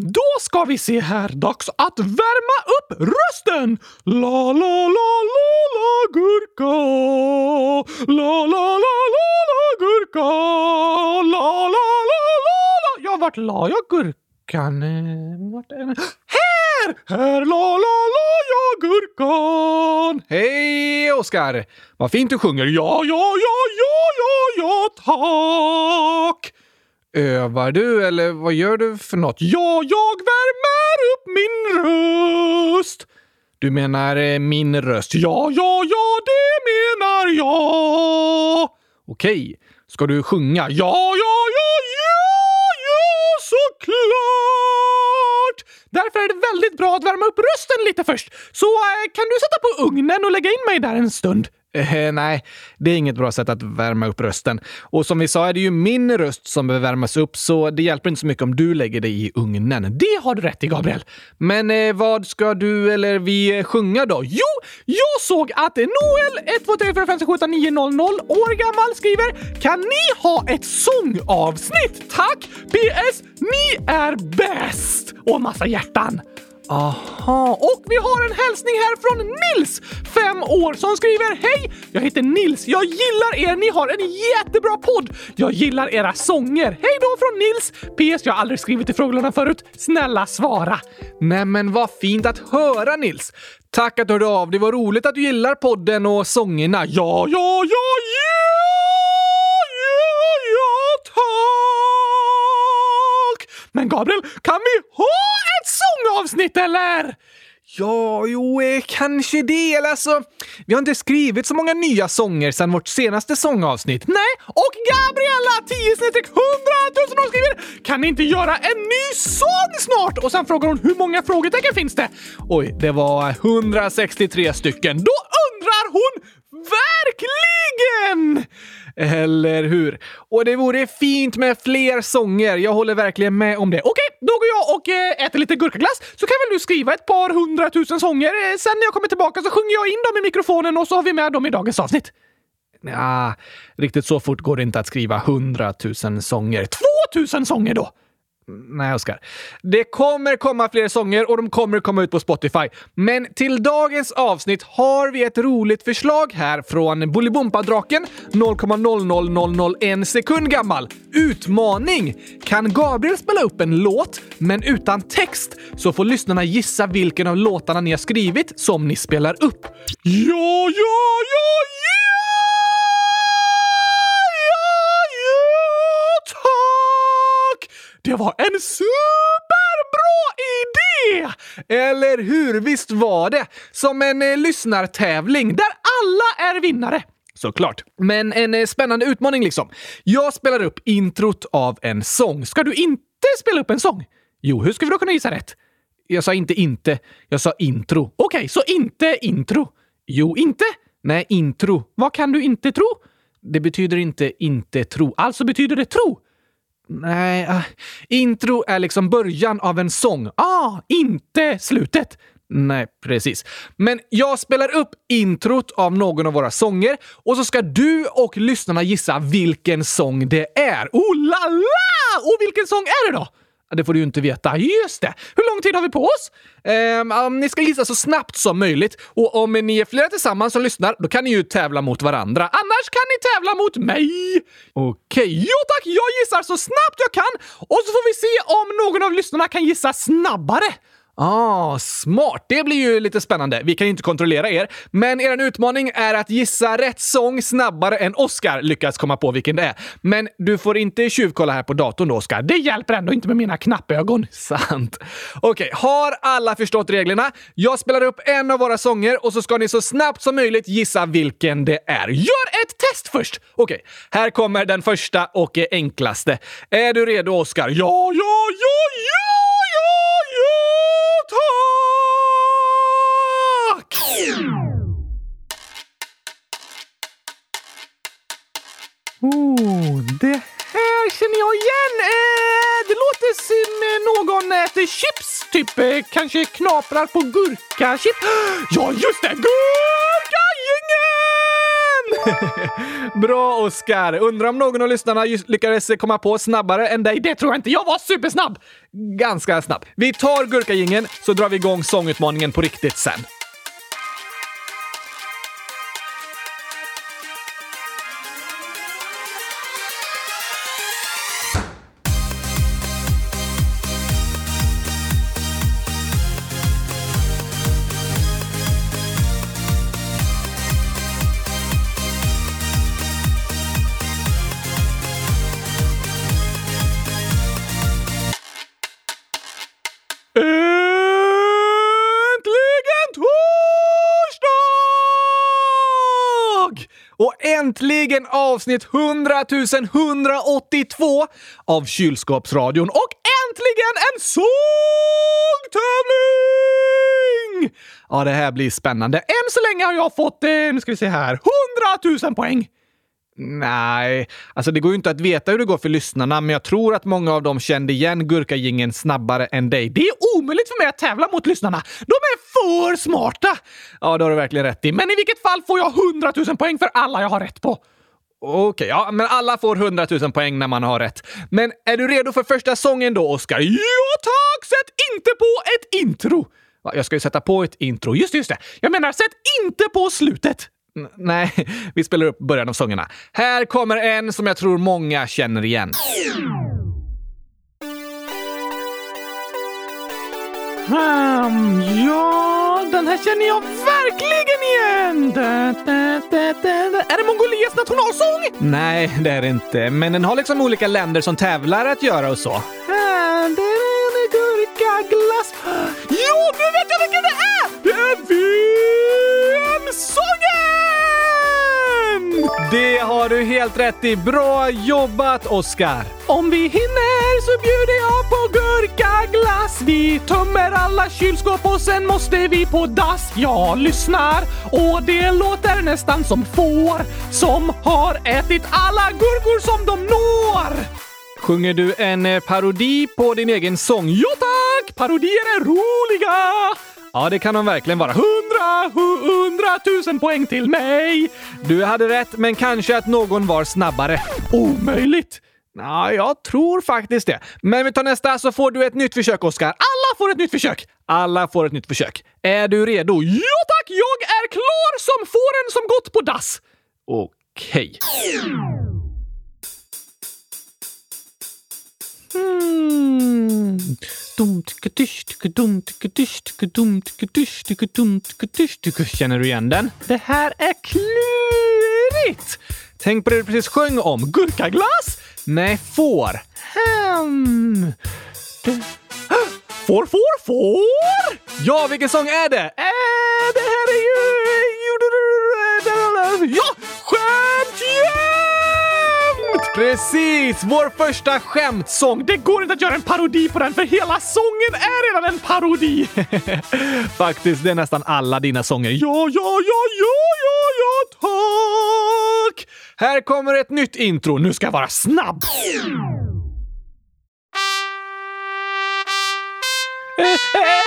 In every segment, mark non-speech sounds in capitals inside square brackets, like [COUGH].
då ska vi se här. Dags att värma upp rösten! La, la, la, la, la, gurka. La, la, la, la, la, gurka. La, la, la, la, la. Ja, vart la jag gurkan? Eh, vart är den? Här! Här la, la, la, jag gurkan. Hej Oskar! Vad fint du sjunger. Ja, ja, ja, ja, ja, ja, tack! Övar du eller vad gör du för något? Ja, jag värmer upp min röst. Du menar eh, min röst? Ja, ja, ja, det menar jag. Okej, ska du sjunga? Ja, ja, ja, ja, ja, såklart! Därför är det väldigt bra att värma upp rösten lite först. Så eh, kan du sätta på ugnen och lägga in mig där en stund? Eh, nej, det är inget bra sätt att värma upp rösten. Och som vi sa är det ju min röst som behöver värmas upp, så det hjälper inte så mycket om du lägger dig i ugnen. Det har du rätt i, Gabriel. Men eh, vad ska du eller vi eh, sjunga då? Jo, jag såg att Noel 1, 2, 3, 4, 5, 6, 7, 8, 9, 0, 0 år gammal skriver Kan ni ha ett sångavsnitt? Tack! PS. Ni är bäst! Och massa hjärtan. Aha, och vi har en hälsning här från Nils, fem år, som skriver Hej! Jag heter Nils. Jag gillar er. Ni har en jättebra podd. Jag gillar era sånger. Hej då från Nils! PS. Jag har aldrig skrivit i frågelådan förut. Snälla svara. Nej men vad fint att höra Nils! Tack att du hörde av dig. Vad roligt att du gillar podden och sångerna. Ja, ja, ja, Men Gabriel, kan vi ha ett sångavsnitt eller? Ja, jo, eh, kanske det. Eller alltså, vi har inte skrivit så många nya sånger sedan vårt senaste sångavsnitt. Nej, och Gabriella 10 snedstreck 100 000 har skriver Kan ni inte göra en ny sång snart? Och sen frågar hon hur många frågetecken finns det? Oj, det var 163 stycken. Då undrar hon verkligen! Eller hur? Och det vore fint med fler sånger. Jag håller verkligen med om det. Okej, då går jag och eh, äter lite gurkaglass så kan väl du skriva ett par hundratusen sånger. Eh, sen när jag kommer tillbaka så sjunger jag in dem i mikrofonen och så har vi med dem i dagens avsnitt. Ja, riktigt så fort går det inte att skriva hundratusen sånger. 2000 sånger då! Nej, Oskar. Det kommer komma fler sånger och de kommer komma ut på Spotify. Men till dagens avsnitt har vi ett roligt förslag här från Bolibompa-draken 0,00001 sekund gammal. Utmaning! Kan Gabriel spela upp en låt, men utan text, så får lyssnarna gissa vilken av låtarna ni har skrivit som ni spelar upp. Ja, ja, ja, ja, Det var en superbra idé! Eller hur? Visst var det? Som en eh, lyssnartävling där alla är vinnare. Såklart. Men en eh, spännande utmaning liksom. Jag spelar upp introt av en sång. Ska du inte spela upp en sång? Jo, hur ska vi då kunna gissa rätt? Jag sa inte inte, jag sa intro. Okej, så inte intro. Jo, inte? Nej, intro. Vad kan du inte tro? Det betyder inte inte tro. Alltså betyder det tro. Nej, uh, intro är liksom början av en sång. Ah, inte slutet. Nej, precis. Men jag spelar upp introt av någon av våra sånger och så ska du och lyssnarna gissa vilken sång det är. Oh la la! Och vilken sång är det då? Det får du ju inte veta. Just det! Hur lång tid har vi på oss? Eh, um, ni ska gissa så snabbt som möjligt och om ni är flera tillsammans som lyssnar, då kan ni ju tävla mot varandra. Annars kan ni tävla mot mig! Okej. Jo tack, jag gissar så snabbt jag kan och så får vi se om någon av lyssnarna kan gissa snabbare. Ah, smart! Det blir ju lite spännande. Vi kan ju inte kontrollera er, men er utmaning är att gissa rätt sång snabbare än Oscar lyckas komma på vilken det är. Men du får inte tjuvkolla här på datorn då, Oscar. Det hjälper ändå inte med mina knappögon. [LAUGHS] Sant. Okej, har alla förstått reglerna? Jag spelar upp en av våra sånger och så ska ni så snabbt som möjligt gissa vilken det är. Gör ett test först! Okej, här kommer den första och enklaste. Är du redo, Oscar? Ja, ja, ja, ja, Oh, det här känner jag igen. Eh, det låter som eh, någon eh, äter chips, typ eh, kanske knaprar på gurkachips. [GASPS] Ja, just det! Gurkagängen! [LAUGHS] Bra, Oskar! Undrar om någon av lyssnarna lyckades eh, komma på snabbare än dig. Det tror jag inte. Jag var supersnabb! Ganska snabb. Vi tar gurkagängen så drar vi igång sångutmaningen på riktigt sen. äntligen avsnitt 100 182 av Kylskåpsradion och äntligen en sångtävling! Ja, det här blir spännande. Än så länge har jag fått, eh, nu ska vi se här, 100 000 poäng. Nej, alltså det går ju inte att veta hur det går för lyssnarna, men jag tror att många av dem kände igen gurkagingen snabbare än dig. Det är omöjligt för mig att tävla mot lyssnarna. De är för smarta! Ja, det har du verkligen rätt i. Men i vilket fall får jag 100 000 poäng för alla jag har rätt på. Okej, okay, ja, men alla får 100 000 poäng när man har rätt. Men är du redo för första sången då, Oskar? Ja tack! Sätt inte på ett intro! Jag ska ju sätta på ett intro. Just det, just det. Jag menar, sätt inte på slutet. N nej, [LAUGHS] vi spelar upp början av sångerna. Här kommer en som jag tror många känner igen. Um, ja, den här känner jag verkligen igen! Da, da, da, är det Mongolias nationalsång? Nej, det är det inte. Men den har liksom olika länder som tävlar att göra och så. Det är en gurkaglass. Jo, nu vet jag vilken det är! Det är VM-sången! Det har du helt rätt i. Bra jobbat, Oskar! Om vi hinner så bjuder jag på gurkaglass. Vi tömmer alla kylskåp och sen måste vi på dass. Jag lyssnar och det låter nästan som får som har ätit alla gurkor som de når. Sjunger du en eh, parodi på din egen sång? Ja tack! Parodier är roliga! Ja, det kan de verkligen vara. Hundra, hundratusen poäng till mig! Du hade rätt, men kanske att någon var snabbare. Omöjligt! Ja, jag tror faktiskt det. Men vi tar nästa så får du ett nytt försök, Oskar. Alla får ett nytt försök! Alla får ett nytt försök. Är du redo? Ja tack! Jag är klar som fåren som gått på dass! Okej. Okay. Mm. Känner du igen den? Det här är klurigt! Tänk på det du precis sjöng om. Gurkaglass? Nej, får. Hmm. Får, får, får! Ja, vilken sång är det? Äh, det här är ju... Ja! Skämt yeah! Precis! Vår första skämtsång. Det går inte att göra en parodi på den, för hela sången är redan en parodi! [LAUGHS] Faktiskt, det är nästan alla dina sånger. Ja, ja, ja, ja, ja, ja, tack! Här kommer ett nytt intro. Nu ska jag vara snabb! Gurkaketchup!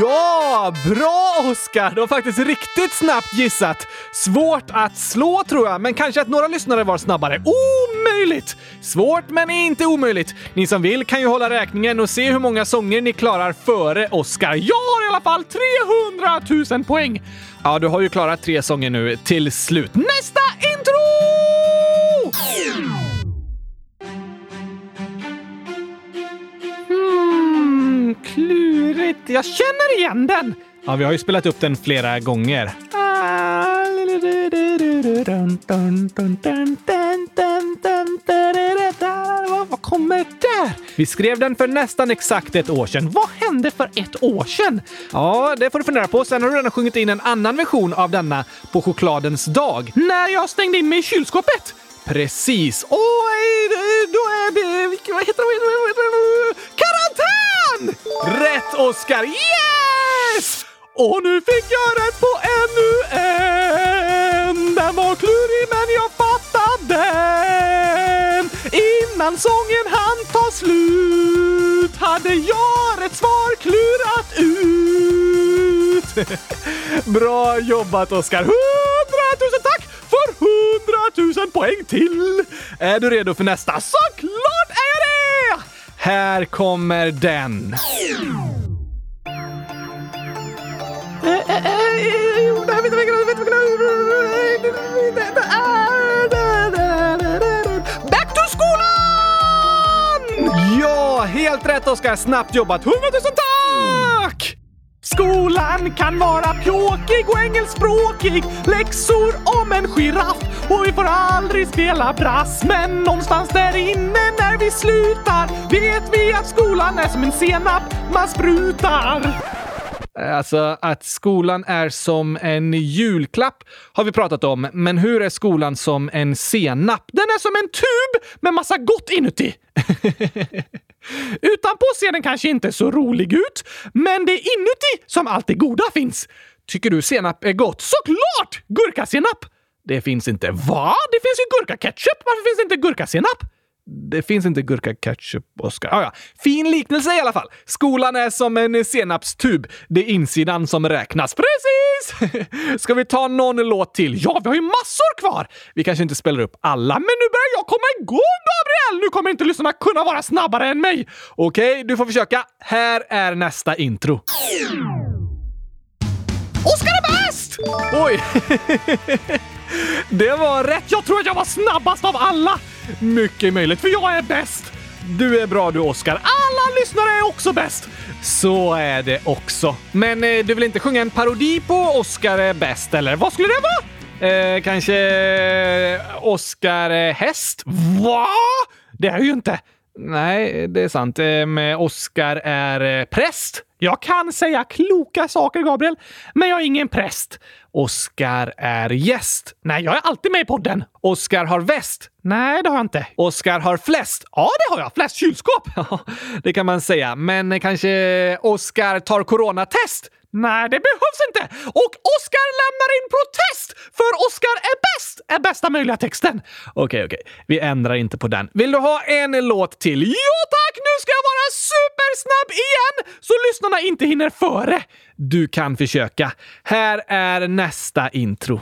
Ja, bra Oskar! Det var faktiskt riktigt snabbt gissat. Svårt att slå tror jag, men kanske att några lyssnare var snabbare. Omöjligt! Svårt, men inte omöjligt. Ni som vill kan ju hålla räkningen och se hur många sånger ni klarar före Oskar. Jag har i alla fall 300 000 poäng! Ja, du har ju klarat tre sånger nu till slut. Nästa är klurigt. Jag känner igen den! Ja, vi har ju spelat upp den flera gånger. Vad kommer där? Vi skrev den för nästan exakt ett år sedan. Vad hände för ett år sedan? Ja, det får du fundera på. Sen har du redan sjungit in en annan version av denna på chokladens dag. När jag stängde in mig i kylskåpet? Precis. Oj, då är det... Vad heter det? Karantän! Rätt, Oskar! Yes! Och nu fick jag rätt på ännu en! Den var klurig men jag fattade den! Innan sången hann ta slut hade jag rätt svar klurat ut! [LAUGHS] Bra jobbat Oskar! Hundratusen tack för hundratusen poäng till! Är du redo för nästa? Såklart är jag det! Här kommer den. Back to skolan! Ja, helt rätt Oskar! Snabbt jobbat! Hundratusen tack! Skolan kan vara pjåkig och engelskspråkig. Läxor om en giraff och vi får aldrig spela brass. Men någonstans där inne när vi slutar vet vi att skolan är som en senap man sprutar. Alltså att skolan är som en julklapp har vi pratat om, men hur är skolan som en senap? Den är som en tub med massa gott inuti. [LAUGHS] Utanpå ser den kanske inte så rolig ut, men det är inuti som allt det goda finns. Tycker du senap är gott? Såklart! Gurkasenap! Det finns inte. Va? Det finns ju gurkaketchup! Varför finns det inte gurkasenap? Det finns inte gurka, ketchup, Oskar. Ah, ja. Fin liknelse i alla fall. Skolan är som en senapstub. Det är insidan som räknas. Precis! [LAUGHS] Ska vi ta någon låt till? Ja, vi har ju massor kvar! Vi kanske inte spelar upp alla, men nu börjar jag komma igång, Gabriel! Nu kommer inte lyssnarna kunna vara snabbare än mig. Okej, okay, du får försöka. Här är nästa intro. Oskar är bäst! Oj! [LAUGHS] Det var rätt. Jag tror att jag var snabbast av alla. Mycket möjligt, för jag är bäst. Du är bra du, Oskar. Alla lyssnare är också bäst. Så är det också. Men eh, du vill inte sjunga en parodi på Oskar är bäst, eller vad skulle det vara? Eh, kanske eh, Oskar är häst? Va? Det är ju inte. Nej, det är sant. Eh, men Oskar är eh, präst. Jag kan säga kloka saker, Gabriel, men jag är ingen präst. Oskar är gäst. Nej, jag är alltid med i podden. Oskar har väst. Nej, det har jag inte. Oskar har flest. Ja, det har jag. Flest kylskåp. [LAUGHS] Ja, det kan man säga. Men eh, kanske Oskar tar coronatest? Nej, det behövs inte! Och Oskar lämnar in protest! För Oskar är! Är bästa möjliga texten. Okej, okay, okej. Okay. Vi ändrar inte på den. Vill du ha en låt till? Ja tack! Nu ska jag vara supersnabb igen! Så lyssnarna inte hinner före. Du kan försöka. Här är nästa intro.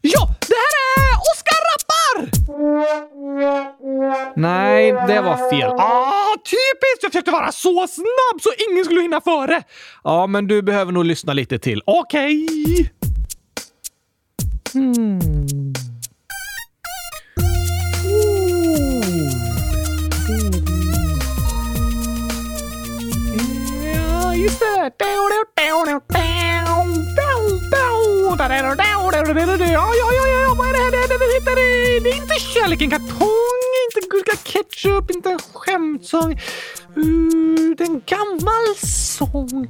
Ja, det här är Oskar rappar! Nej, det var fel. Ah, typiskt! Jag försökte vara så snabb så ingen skulle hinna före. Ja, men du behöver nog lyssna lite till. Okej. Okay. Mm. Ja, just det. Ja, ja, ja, ja, vad är det här? Det, det, det, det, det är inte kärleken kartong, inte gurka ketchup, inte skämtsång. Uh, det är en gammal sång.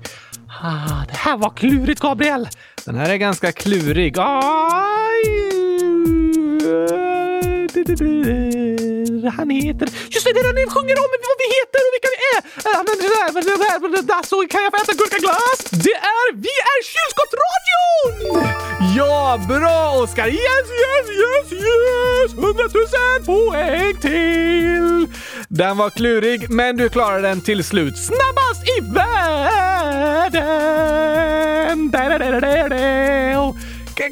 Ah, det här var klurigt, Gabriel. Den här är ganska klurig. Aj. Han heter... Just det, det är den ni sjunger om vad vi heter och vilka vi är! Äh, Så kan jag få äta gurkaglass? Det är Vi är kylskåpsradion! Ja, bra Oskar! Yes, yes, yes, yes! Hundratusen poäng till! Den var klurig, men du klarade den till slut. Snabbast i världen!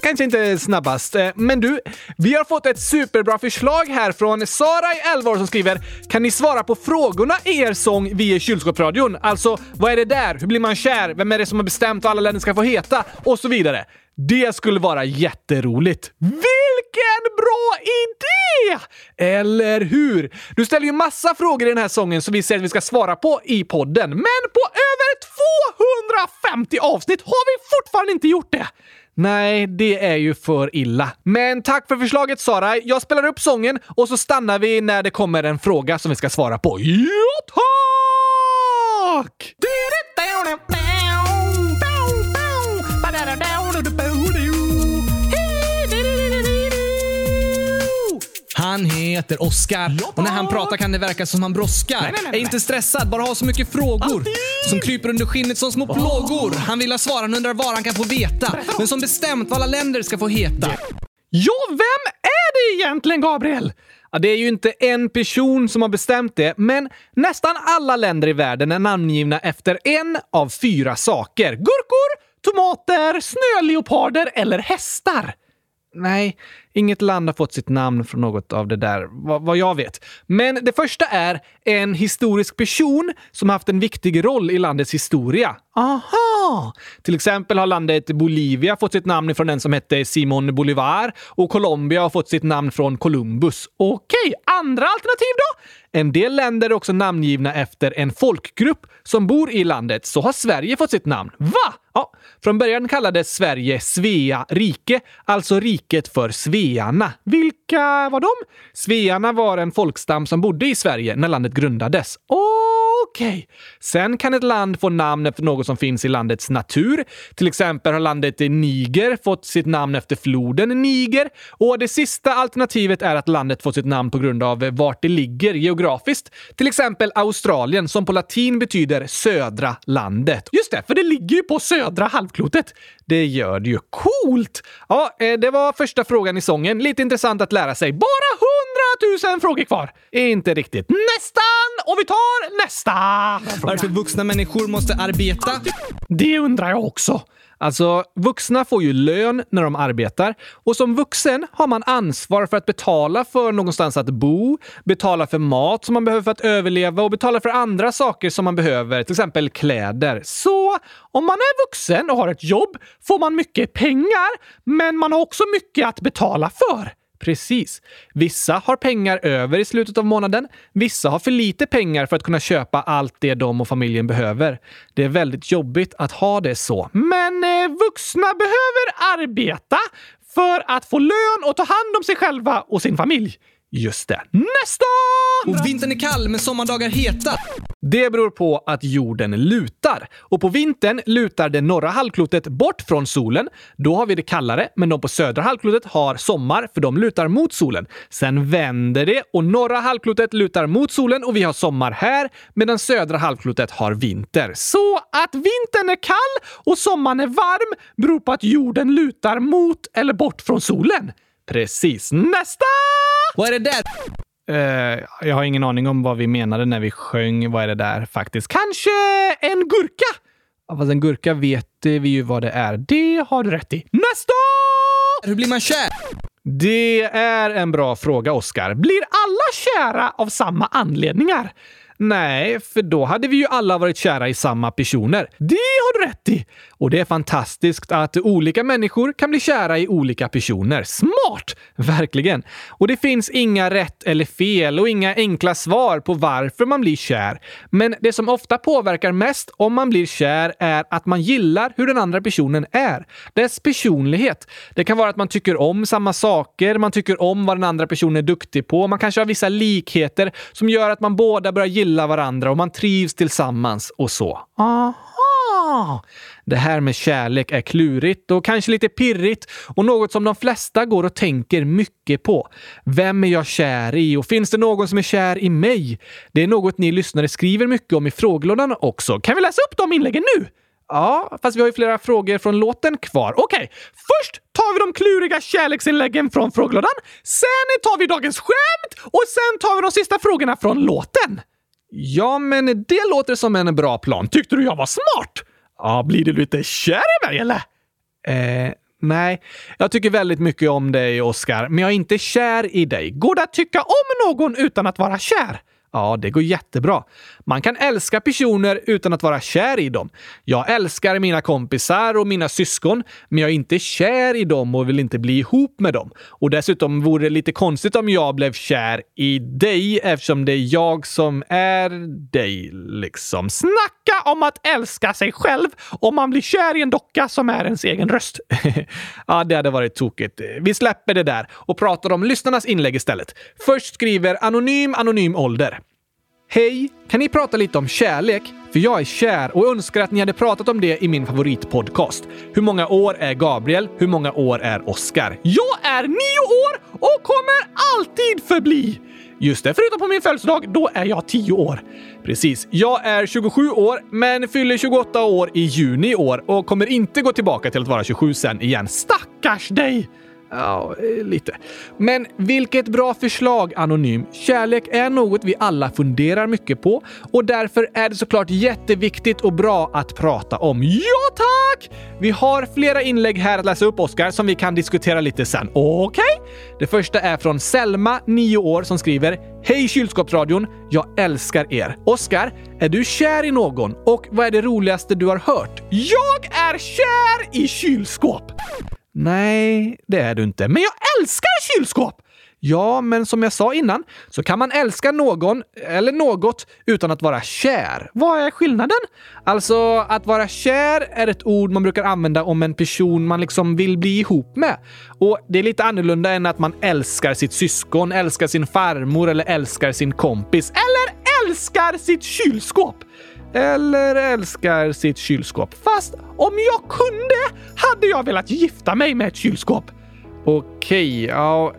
Kanske inte snabbast. Eh, men du, vi har fått ett superbra förslag här från Sara i 11 år som skriver “Kan ni svara på frågorna i er sång Vi kylskåpsradion? Alltså, vad är det där? Hur blir man kär? Vem är det som har bestämt vad alla länder ska få heta? Och så vidare. Det skulle vara jätteroligt. Vilken bra idé! Eller hur? Du ställer ju massa frågor i den här sången som vi säger att vi ska svara på i podden. Men på över 250 avsnitt har vi fortfarande inte gjort det. Nej, det är ju för illa. Men tack för förslaget Sara. Jag spelar upp sången och så stannar vi när det kommer en fråga som vi ska svara på. Ja, tack! Han heter Oskar och när han pratar kan det verka som han brådskar. Nej, nej, nej, är inte stressad, bara har så mycket frågor som kryper under skinnet som små plågor. Han vill ha svar, han undrar var han kan få veta. Men som bestämt vad alla länder ska få heta. Ja, vem är det egentligen, Gabriel? Ja, det är ju inte en person som har bestämt det, men nästan alla länder i världen är namngivna efter en av fyra saker. Gurkor, tomater, snöleoparder eller hästar. Nej, inget land har fått sitt namn från något av det där, vad, vad jag vet. Men det första är en historisk person som haft en viktig roll i landets historia. Aha! Till exempel har landet Bolivia fått sitt namn från en som hette Simon Bolivar och Colombia har fått sitt namn från Columbus. Okej, andra alternativ då? En del länder är också namngivna efter en folkgrupp som bor i landet. Så har Sverige fått sitt namn. Va? Ja, från början kallades Sverige Svea rike, alltså riket för svearna. Vilka var de? Svearna var en folkstam som bodde i Sverige när landet grundades. Okej. Okay. Sen kan ett land få namn efter något som finns i landets natur. Till exempel har landet Niger fått sitt namn efter floden Niger. Och det sista alternativet är att landet fått sitt namn på grund av vart det ligger geografiskt. Till exempel Australien som på latin betyder södra landet. Just det, för det ligger ju på södra halvklotet. Det gör det ju. Coolt! Ja, eh, det var första frågan i sången. Lite intressant att lära sig. Bara hundratusen frågor kvar! Inte riktigt. Nästan! Och vi tar nästa! Varför vuxna människor måste arbeta? Det undrar jag också. Alltså, vuxna får ju lön när de arbetar och som vuxen har man ansvar för att betala för någonstans att bo, betala för mat som man behöver för att överleva och betala för andra saker som man behöver, till exempel kläder. Så om man är vuxen och har ett jobb får man mycket pengar, men man har också mycket att betala för. Precis. Vissa har pengar över i slutet av månaden. Vissa har för lite pengar för att kunna köpa allt det de och familjen behöver. Det är väldigt jobbigt att ha det så. Men eh, vuxna behöver arbeta för att få lön och ta hand om sig själva och sin familj. Just det. Nästa! Och vintern är kall men sommardagar heta. Det beror på att jorden lutar. Och på vintern lutar det norra halvklotet bort från solen. Då har vi det kallare, men de på södra halvklotet har sommar för de lutar mot solen. Sen vänder det och norra halvklotet lutar mot solen och vi har sommar här medan södra halvklotet har vinter. Så att vintern är kall och sommaren är varm beror på att jorden lutar mot eller bort från solen. Precis. Nästa! Vad är det där? Uh, jag har ingen aning om vad vi menade när vi sjöng Vad är det där faktiskt. Kanske en gurka? Ja, fast en gurka vet vi ju vad det är. Det har du rätt i. Nästa! Hur blir man kär? Det är en bra fråga, Oskar. Blir alla kära av samma anledningar? Nej, för då hade vi ju alla varit kära i samma personer. Det har du rätt i! Och det är fantastiskt att olika människor kan bli kära i olika personer. Smart! Verkligen. Och det finns inga rätt eller fel och inga enkla svar på varför man blir kär. Men det som ofta påverkar mest om man blir kär är att man gillar hur den andra personen är. Dess personlighet. Det kan vara att man tycker om samma saker, man tycker om vad den andra personen är duktig på, man kanske har vissa likheter som gör att man båda börjar gilla varandra och man trivs tillsammans och så. Aha! Det här med kärlek är klurigt och kanske lite pirrigt och något som de flesta går och tänker mycket på. Vem är jag kär i och finns det någon som är kär i mig? Det är något ni lyssnare skriver mycket om i frågelådan också. Kan vi läsa upp de inläggen nu? Ja, fast vi har ju flera frågor från låten kvar. Okej, okay. först tar vi de kluriga kärleksinläggen från frågelådan. Sen tar vi dagens skämt och sen tar vi de sista frågorna från låten. Ja, men det låter som en bra plan. Tyckte du jag var smart? Ja, blir du lite kär i mig eller? Eh, nej. Jag tycker väldigt mycket om dig, Oscar, men jag är inte kär i dig. Går det att tycka om någon utan att vara kär? Ja, det går jättebra. Man kan älska personer utan att vara kär i dem. Jag älskar mina kompisar och mina syskon, men jag är inte kär i dem och vill inte bli ihop med dem. Och dessutom vore det lite konstigt om jag blev kär i dig eftersom det är jag som är dig, liksom. Snacka om att älska sig själv om man blir kär i en docka som är ens egen röst. [LAUGHS] ja, det hade varit tokigt. Vi släpper det där och pratar om lyssnarnas inlägg istället. Först skriver Anonym Anonym Ålder. Hej! Kan ni prata lite om kärlek? För jag är kär och önskar att ni hade pratat om det i min favoritpodcast. Hur många år är Gabriel? Hur många år är Oscar? Jag är nio år och kommer alltid förbli! Just det, förutom på min födelsedag, då är jag 10 år. Precis. Jag är 27 år, men fyller 28 år i juni i år och kommer inte gå tillbaka till att vara 27 sen igen. Stackars dig! Ja, eh, lite. Men vilket bra förslag, Anonym. Kärlek är något vi alla funderar mycket på och därför är det såklart jätteviktigt och bra att prata om. Ja, tack! Vi har flera inlägg här att läsa upp, Oskar, som vi kan diskutera lite sen. Okej? Okay? Det första är från Selma, 9 år, som skriver Hej kylskåpsradion! Jag älskar er. Oskar, är du kär i någon? Och vad är det roligaste du har hört? Jag är kär i kylskåp! Nej, det är du inte. Men jag älskar kylskåp! Ja, men som jag sa innan så kan man älska någon eller något utan att vara kär. Vad är skillnaden? Alltså, att vara kär är ett ord man brukar använda om en person man liksom vill bli ihop med. Och det är lite annorlunda än att man älskar sitt syskon, älskar sin farmor eller älskar sin kompis. Eller älskar sitt kylskåp! Eller älskar sitt kylskåp. Fast om jag kunde hade jag velat gifta mig med ett kylskåp. Okej, ja...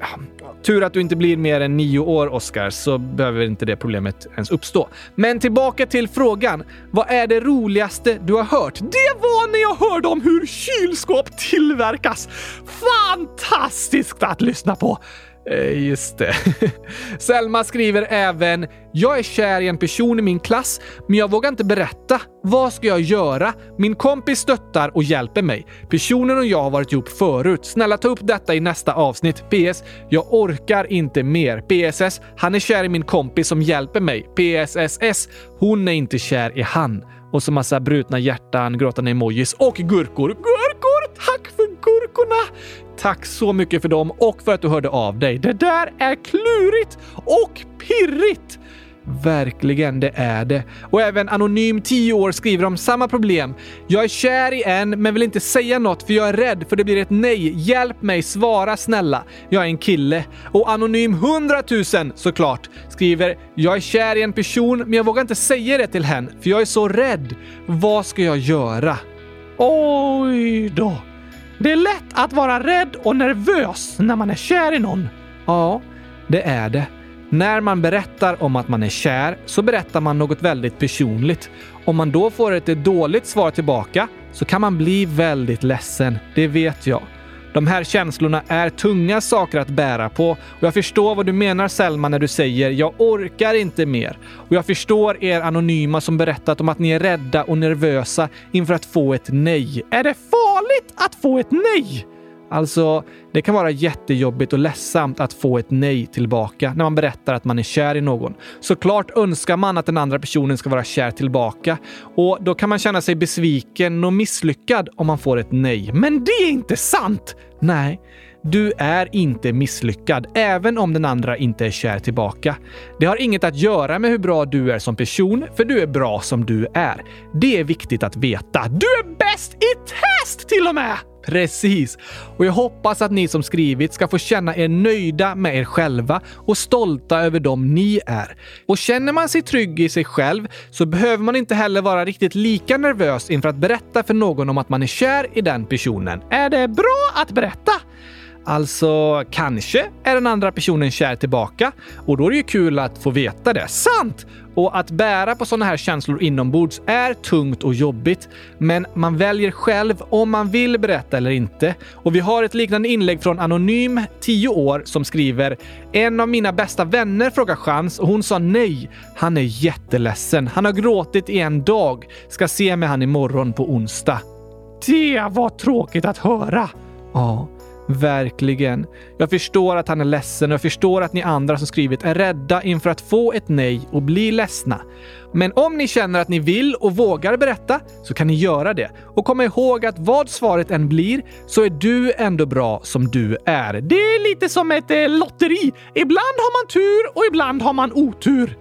Tur att du inte blir mer än nio år, Oscar, så behöver inte det problemet ens uppstå. Men tillbaka till frågan. Vad är det roligaste du har hört? Det var när jag hörde om hur kylskåp tillverkas. Fantastiskt att lyssna på! Eh, just det. [LAUGHS] Selma skriver även “Jag är kär i en person i min klass, men jag vågar inte berätta. Vad ska jag göra? Min kompis stöttar och hjälper mig. Personen och jag har varit ihop förut. Snälla ta upp detta i nästa avsnitt. PS. Jag orkar inte mer. PSS. Han är kär i min kompis som hjälper mig. PSSS. Hon är inte kär i han.” Och så massa brutna hjärtan, gråtande emojis och gurkor. Gurkor! Tack för gurkorna! Tack så mycket för dem och för att du hörde av dig. Det där är klurigt och pirrigt! Verkligen, det är det. Och även Anonym 10 år skriver om samma problem. Jag är kär i en, men vill inte säga något för jag är rädd för det blir ett nej. Hjälp mig, svara snälla. Jag är en kille. Och Anonym 100 000 såklart skriver Jag är kär i en person, men jag vågar inte säga det till henne för jag är så rädd. Vad ska jag göra? Oj då. Det är lätt att vara rädd och nervös när man är kär i någon. Ja, det är det. När man berättar om att man är kär så berättar man något väldigt personligt. Om man då får ett dåligt svar tillbaka så kan man bli väldigt ledsen. Det vet jag. De här känslorna är tunga saker att bära på och jag förstår vad du menar Selma när du säger “jag orkar inte mer” och jag förstår er anonyma som berättat om att ni är rädda och nervösa inför att få ett nej. Är det farligt att få ett nej? Alltså, det kan vara jättejobbigt och ledsamt att få ett nej tillbaka när man berättar att man är kär i någon. Såklart önskar man att den andra personen ska vara kär tillbaka och då kan man känna sig besviken och misslyckad om man får ett nej. Men det är inte sant! Nej, du är inte misslyckad, även om den andra inte är kär tillbaka. Det har inget att göra med hur bra du är som person, för du är bra som du är. Det är viktigt att veta. Du är bäst i test till och med! Precis! Och jag hoppas att ni som skrivit ska få känna er nöjda med er själva och stolta över dem ni är. Och känner man sig trygg i sig själv så behöver man inte heller vara riktigt lika nervös inför att berätta för någon om att man är kär i den personen. Är det bra att berätta? Alltså, kanske är den andra personen kär tillbaka och då är det ju kul att få veta det. Sant! Och att bära på sådana här känslor inombords är tungt och jobbigt, men man väljer själv om man vill berätta eller inte. Och vi har ett liknande inlägg från Anonym, 10 år, som skriver “En av mina bästa vänner frågar chans och hon sa nej. Han är jätteledsen. Han har gråtit i en dag. Ska se med han imorgon på onsdag.” Det var tråkigt att höra. Ja. Verkligen. Jag förstår att han är ledsen och jag förstår att ni andra som skrivit är rädda inför att få ett nej och bli ledsna. Men om ni känner att ni vill och vågar berätta så kan ni göra det. Och kom ihåg att vad svaret än blir så är du ändå bra som du är. Det är lite som ett eh, lotteri. Ibland har man tur och ibland har man otur.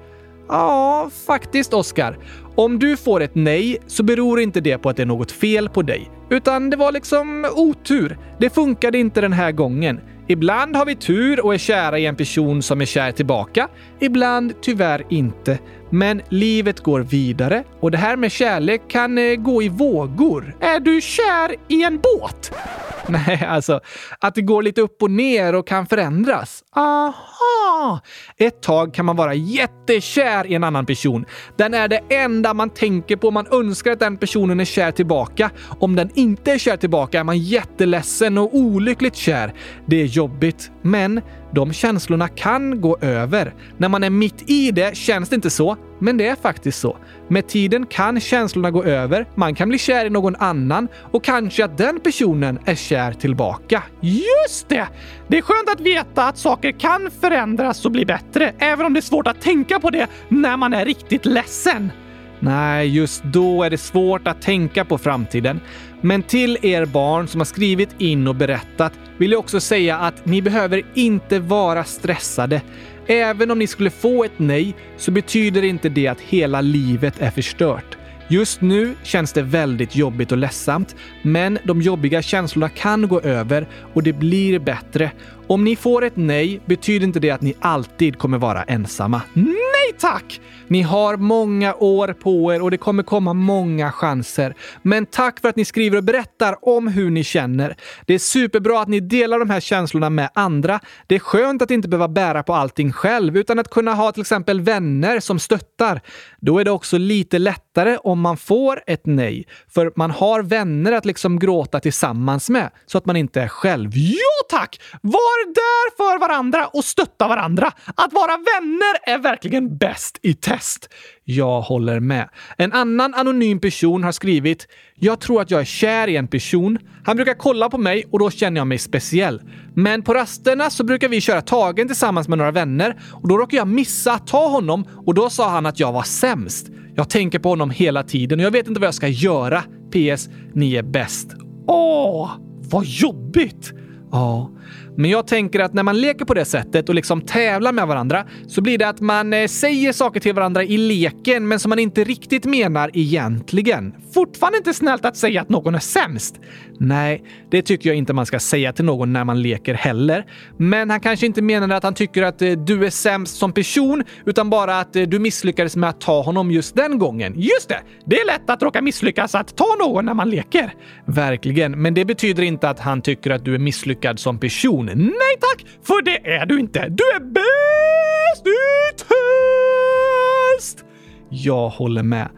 Ja, faktiskt Oskar. Om du får ett nej så beror inte det på att det är något fel på dig. Utan det var liksom otur. Det funkade inte den här gången. Ibland har vi tur och är kära i en person som är kär tillbaka. Ibland tyvärr inte. Men livet går vidare och det här med kärlek kan eh, gå i vågor. Är du kär i en båt? [LAUGHS] Nej, alltså att det går lite upp och ner och kan förändras. Aha! Ett tag kan man vara jättekär i en annan person. Den är det enda man tänker på. Man önskar att den personen är kär tillbaka. Om den inte är kär tillbaka är man jätteledsen och olyckligt kär. Det är jobbigt, men de känslorna kan gå över. När man är mitt i det känns det inte så, men det är faktiskt så. Med tiden kan känslorna gå över, man kan bli kär i någon annan och kanske att den personen är kär tillbaka. Just det! Det är skönt att veta att saker kan förändras och bli bättre, även om det är svårt att tänka på det när man är riktigt ledsen. Nej, just då är det svårt att tänka på framtiden. Men till er barn som har skrivit in och berättat vill jag också säga att ni behöver inte vara stressade. Även om ni skulle få ett nej så betyder inte det att hela livet är förstört. Just nu känns det väldigt jobbigt och ledsamt, men de jobbiga känslorna kan gå över och det blir bättre. Om ni får ett nej betyder inte det att ni alltid kommer vara ensamma. Nej tack! Ni har många år på er och det kommer komma många chanser. Men tack för att ni skriver och berättar om hur ni känner. Det är superbra att ni delar de här känslorna med andra. Det är skönt att inte behöva bära på allting själv, utan att kunna ha till exempel vänner som stöttar. Då är det också lite lättare om man får ett nej, för man har vänner att liksom gråta tillsammans med, så att man inte är själv. Ja tack! Var där för varandra och stötta varandra. Att vara vänner är verkligen bäst i test. Jag håller med. En annan anonym person har skrivit “Jag tror att jag är kär i en person. Han brukar kolla på mig och då känner jag mig speciell. Men på rasterna så brukar vi köra tagen tillsammans med några vänner och då råkar jag missa att ta honom och då sa han att jag var sämst. Jag tänker på honom hela tiden och jag vet inte vad jag ska göra. PS. Ni är bäst. Åh, vad jobbigt! Ja, men jag tänker att när man leker på det sättet och liksom tävlar med varandra så blir det att man eh, säger saker till varandra i leken men som man inte riktigt menar egentligen. Fortfarande inte snällt att säga att någon är sämst. Nej, det tycker jag inte man ska säga till någon när man leker heller. Men han kanske inte menade att han tycker att eh, du är sämst som person, utan bara att eh, du misslyckades med att ta honom just den gången. Just det! Det är lätt att råka misslyckas att ta någon när man leker. Verkligen, men det betyder inte att han tycker att du är misslyckad som person. Nej tack, för det är du inte. Du är bäst i test! Jag håller med.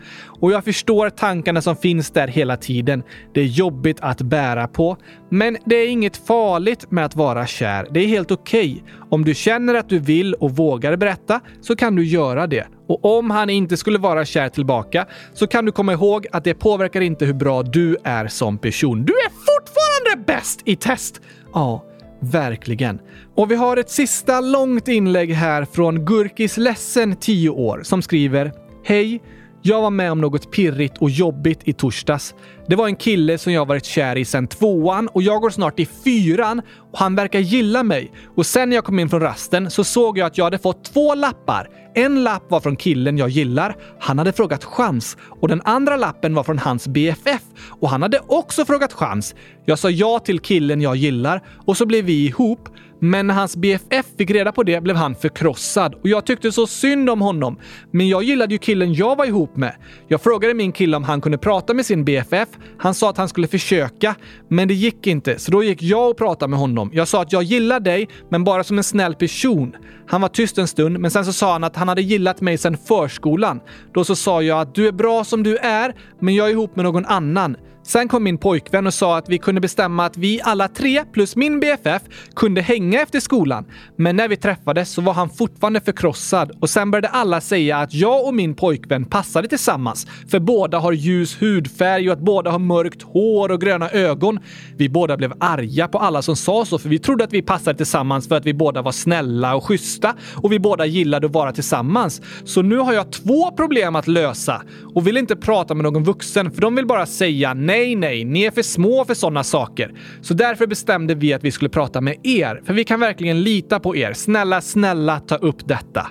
Och jag förstår tankarna som finns där hela tiden. Det är jobbigt att bära på. Men det är inget farligt med att vara kär. Det är helt okej. Okay. Om du känner att du vill och vågar berätta så kan du göra det. Och om han inte skulle vara kär tillbaka så kan du komma ihåg att det påverkar inte hur bra du är som person. Du är fortfarande bäst i test! Ja, Verkligen. Och vi har ett sista långt inlägg här från Gurkis Ledsen 10 år som skriver Hej! Jag var med om något pirrigt och jobbigt i torsdags. Det var en kille som jag varit kär i sedan tvåan och jag går snart i fyran och han verkar gilla mig. Och sen när jag kom in från rasten så såg jag att jag hade fått två lappar. En lapp var från killen jag gillar. Han hade frågat chans. Och den andra lappen var från hans BFF. Och han hade också frågat chans. Jag sa ja till killen jag gillar och så blev vi ihop. Men när hans BFF fick reda på det blev han förkrossad och jag tyckte så synd om honom. Men jag gillade ju killen jag var ihop med. Jag frågade min kille om han kunde prata med sin BFF. Han sa att han skulle försöka, men det gick inte, så då gick jag och pratade med honom. Jag sa att jag gillar dig, men bara som en snäll person. Han var tyst en stund, men sen så sa han att han hade gillat mig sedan förskolan. Då så sa jag att du är bra som du är, men jag är ihop med någon annan. Sen kom min pojkvän och sa att vi kunde bestämma att vi alla tre plus min BFF kunde hänga efter skolan. Men när vi träffades så var han fortfarande förkrossad och sen började alla säga att jag och min pojkvän passade tillsammans. För båda har ljus hudfärg och att båda har mörkt hår och gröna ögon. Vi båda blev arga på alla som sa så för vi trodde att vi passade tillsammans för att vi båda var snälla och schyssta och vi båda gillade att vara tillsammans. Så nu har jag två problem att lösa och vill inte prata med någon vuxen för de vill bara säga nej Nej, nej, ni är för små för sådana saker. Så därför bestämde vi att vi skulle prata med er, för vi kan verkligen lita på er. Snälla, snälla ta upp detta.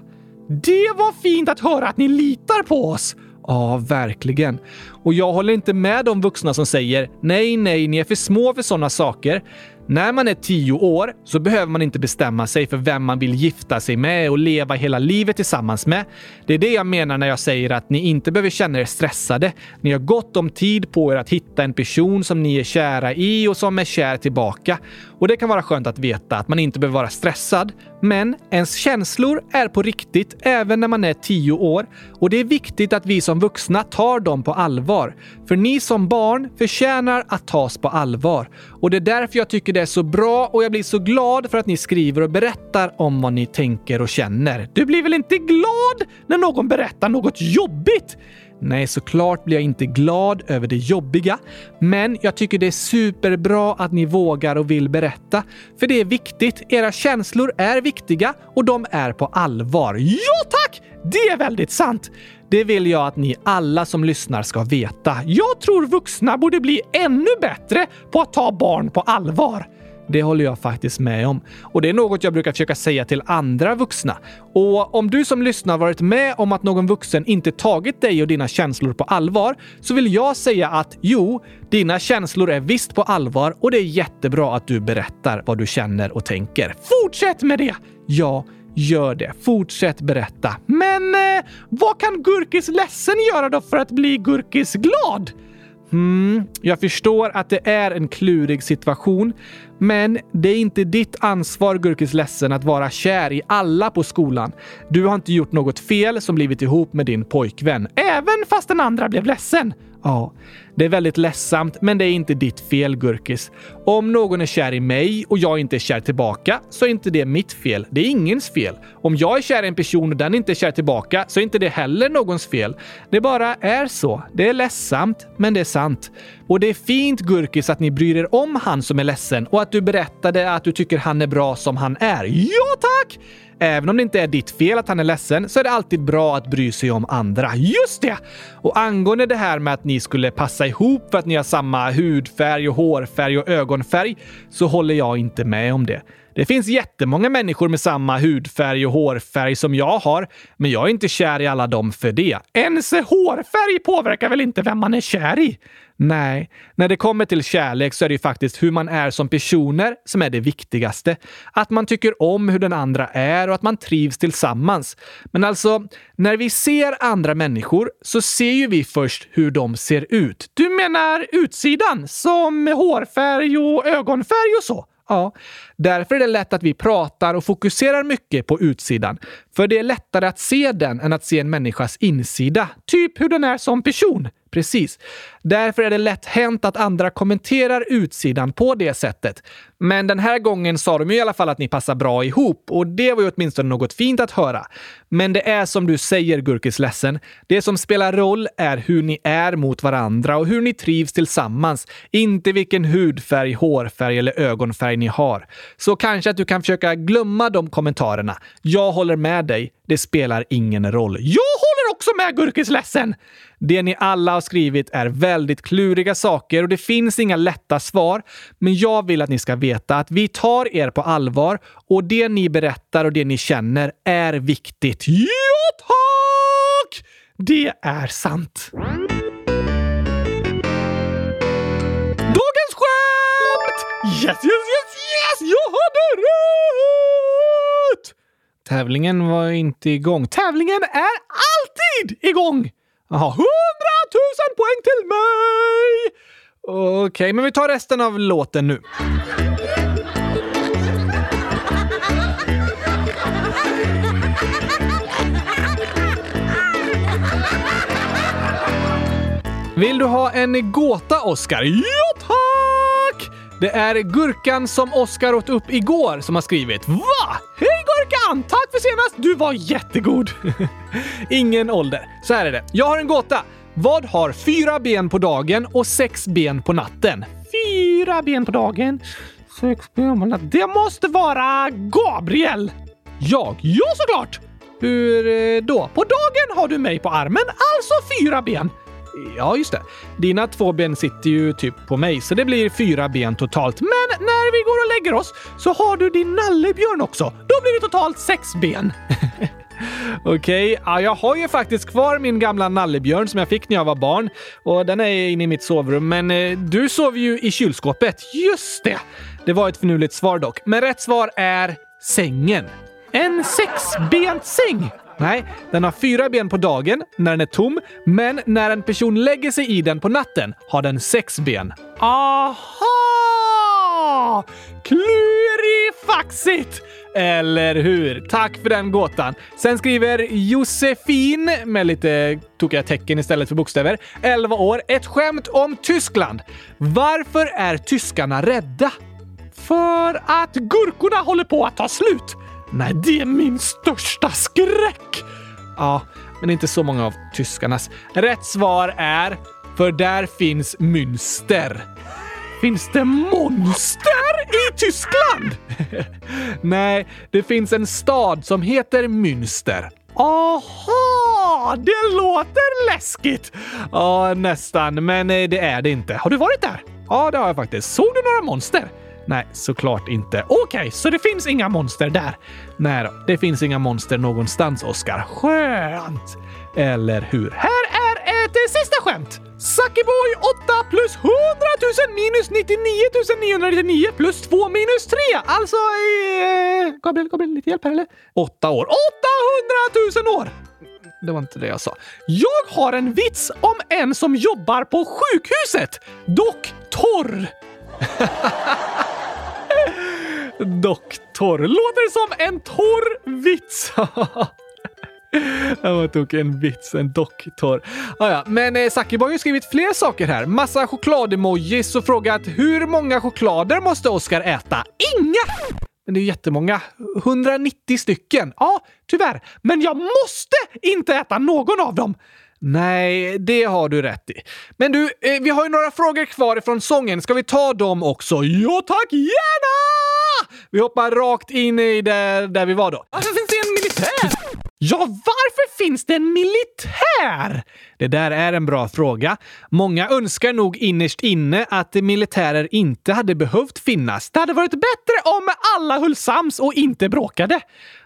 Det var fint att höra att ni litar på oss! Ja, verkligen. Och jag håller inte med de vuxna som säger nej, nej, ni är för små för sådana saker. När man är tio år så behöver man inte bestämma sig för vem man vill gifta sig med och leva hela livet tillsammans med. Det är det jag menar när jag säger att ni inte behöver känna er stressade. Ni har gott om tid på er att hitta en person som ni är kära i och som är kär tillbaka. Och det kan vara skönt att veta att man inte behöver vara stressad. Men ens känslor är på riktigt även när man är tio år och det är viktigt att vi som vuxna tar dem på allvar. För ni som barn förtjänar att tas på allvar. Och det är därför jag tycker det är så bra och jag blir så glad för att ni skriver och berättar om vad ni tänker och känner. Du blir väl inte glad när någon berättar något jobbigt? Nej, såklart blir jag inte glad över det jobbiga, men jag tycker det är superbra att ni vågar och vill berätta. För det är viktigt. Era känslor är viktiga och de är på allvar. Ja tack! Det är väldigt sant. Det vill jag att ni alla som lyssnar ska veta. Jag tror vuxna borde bli ännu bättre på att ta barn på allvar. Det håller jag faktiskt med om. Och det är något jag brukar försöka säga till andra vuxna. Och om du som lyssnar varit med om att någon vuxen inte tagit dig och dina känslor på allvar så vill jag säga att jo, dina känslor är visst på allvar och det är jättebra att du berättar vad du känner och tänker. Fortsätt med det! Ja, Gör det. Fortsätt berätta. Men eh, vad kan Gurkis ledsen göra då för att bli Gurkis glad? Hmm, jag förstår att det är en klurig situation, men det är inte ditt ansvar, Gurkis ledsen, att vara kär i alla på skolan. Du har inte gjort något fel som blivit ihop med din pojkvän, även fast den andra blev ledsen. Ja, det är väldigt ledsamt, men det är inte ditt fel, Gurkis. Om någon är kär i mig och jag inte är kär tillbaka så är inte det mitt fel. Det är ingens fel. Om jag är kär i en person och den inte är kär tillbaka så är inte det heller någons fel. Det bara är så. Det är ledsamt, men det är sant. Och det är fint, Gurkis, att ni bryr er om han som är ledsen och att du berättade att du tycker han är bra som han är. Ja, tack! Även om det inte är ditt fel att han är ledsen så är det alltid bra att bry sig om andra. Just det! Och angående det här med att ni skulle passa ihop för att ni har samma hudfärg och hårfärg och ögonfärg så håller jag inte med om det. Det finns jättemånga människor med samma hudfärg och hårfärg som jag har, men jag är inte kär i alla dem för det. Ens hårfärg påverkar väl inte vem man är kär i? Nej, när det kommer till kärlek så är det ju faktiskt hur man är som personer som är det viktigaste. Att man tycker om hur den andra är och att man trivs tillsammans. Men alltså, när vi ser andra människor så ser ju vi först hur de ser ut. Du menar utsidan? Som hårfärg och ögonfärg och så? Ja, därför är det lätt att vi pratar och fokuserar mycket på utsidan. För det är lättare att se den än att se en människas insida. Typ hur den är som person. Precis. Därför är det lätt hänt att andra kommenterar utsidan på det sättet. Men den här gången sa de ju i alla fall att ni passar bra ihop och det var ju åtminstone något fint att höra. Men det är som du säger, Gurkis ledsen. Det som spelar roll är hur ni är mot varandra och hur ni trivs tillsammans. Inte vilken hudfärg, hårfärg eller ögonfärg ni har. Så kanske att du kan försöka glömma de kommentarerna. Jag håller med dig. Det spelar ingen roll. Jag är också med Gurkis ledsen! Det ni alla har skrivit är väldigt kluriga saker och det finns inga lätta svar. Men jag vill att ni ska veta att vi tar er på allvar och det ni berättar och det ni känner är viktigt. Ja, tack! Det är sant. Dagens skämt! Yes, yes, yes, yes! Jag hade rätt! Tävlingen var inte igång. Tävlingen är alltid igång! Jaha, hundratusen poäng till mig! Okej, okay, men vi tar resten av låten nu. Vill du ha en gåta, Oscar? Ja! Det är Gurkan som Oskar åt upp igår som har skrivit. Va? Hej Gurkan! Tack för senast! Du var jättegod! [LAUGHS] Ingen ålder. Så här är det. Jag har en gåta. Vad har fyra ben på dagen och sex ben på natten? Fyra ben på dagen, sex ben på natten. Det måste vara Gabriel! Jag? Ja, såklart! Hur eh, då? På dagen har du mig på armen, alltså fyra ben. Ja, just det. Dina två ben sitter ju typ på mig, så det blir fyra ben totalt. Men när vi går och lägger oss så har du din nallebjörn också. Då blir det totalt sex ben. [LAUGHS] Okej, okay. ja, jag har ju faktiskt kvar min gamla nallebjörn som jag fick när jag var barn och den är inne i mitt sovrum. Men eh, du sover ju i kylskåpet. Just det! Det var ett finurligt svar dock. Men rätt svar är sängen. En sexbent säng? Nej, den har fyra ben på dagen när den är tom, men när en person lägger sig i den på natten har den sex ben. Aha! Klurifaxigt! Eller hur? Tack för den gåtan. Sen skriver Josefin, med lite tokiga tecken istället för bokstäver, 11 år, ett skämt om Tyskland. Varför är tyskarna rädda? För att gurkorna håller på att ta slut. Nej, det är min största! Ja, men inte så många av tyskarnas. Rätt svar är för där finns Münster. Finns det monster i Tyskland? [LAUGHS] Nej, det finns en stad som heter Münster. Aha! Det låter läskigt! Ja, nästan, men eh, det är det inte. Har du varit där? Ja, det har jag faktiskt. Såg du några monster? Nej, såklart inte. Okej, okay, så det finns inga monster där? Nej då, det finns inga monster någonstans, Oskar. Skönt! Eller hur? Här är ett eh, sista skämt! Suckyboy 8 plus 100 000 minus 99 999 plus 2 minus 3. Alltså... Eh, Gabriel, Gabriel, lite hjälp här eller? 8 år. 800 000 år! Det var inte det jag sa. Jag har en vits om en som jobbar på sjukhuset. Dock torr. [LAUGHS] Doktor. Låter som en torr vits. [LAUGHS] Jag tog en vits, en doktor. Ah, ja. Men eh, Sakiba har ju skrivit fler saker här. Massa choklademojis och frågat hur många choklader måste Oskar äta? Inga! Men det är jättemånga. 190 stycken. Ja, tyvärr. Men jag måste inte äta någon av dem. Nej, det har du rätt i. Men du, eh, vi har ju några frågor kvar ifrån sången. Ska vi ta dem också? Ja tack, gärna! Vi hoppar rakt in i det där vi var då. Varför finns det en militär? Ja, varför finns det en militär? Det där är en bra fråga. Många önskar nog innerst inne att militärer inte hade behövt finnas. Det hade varit bättre om alla höll sams och inte bråkade.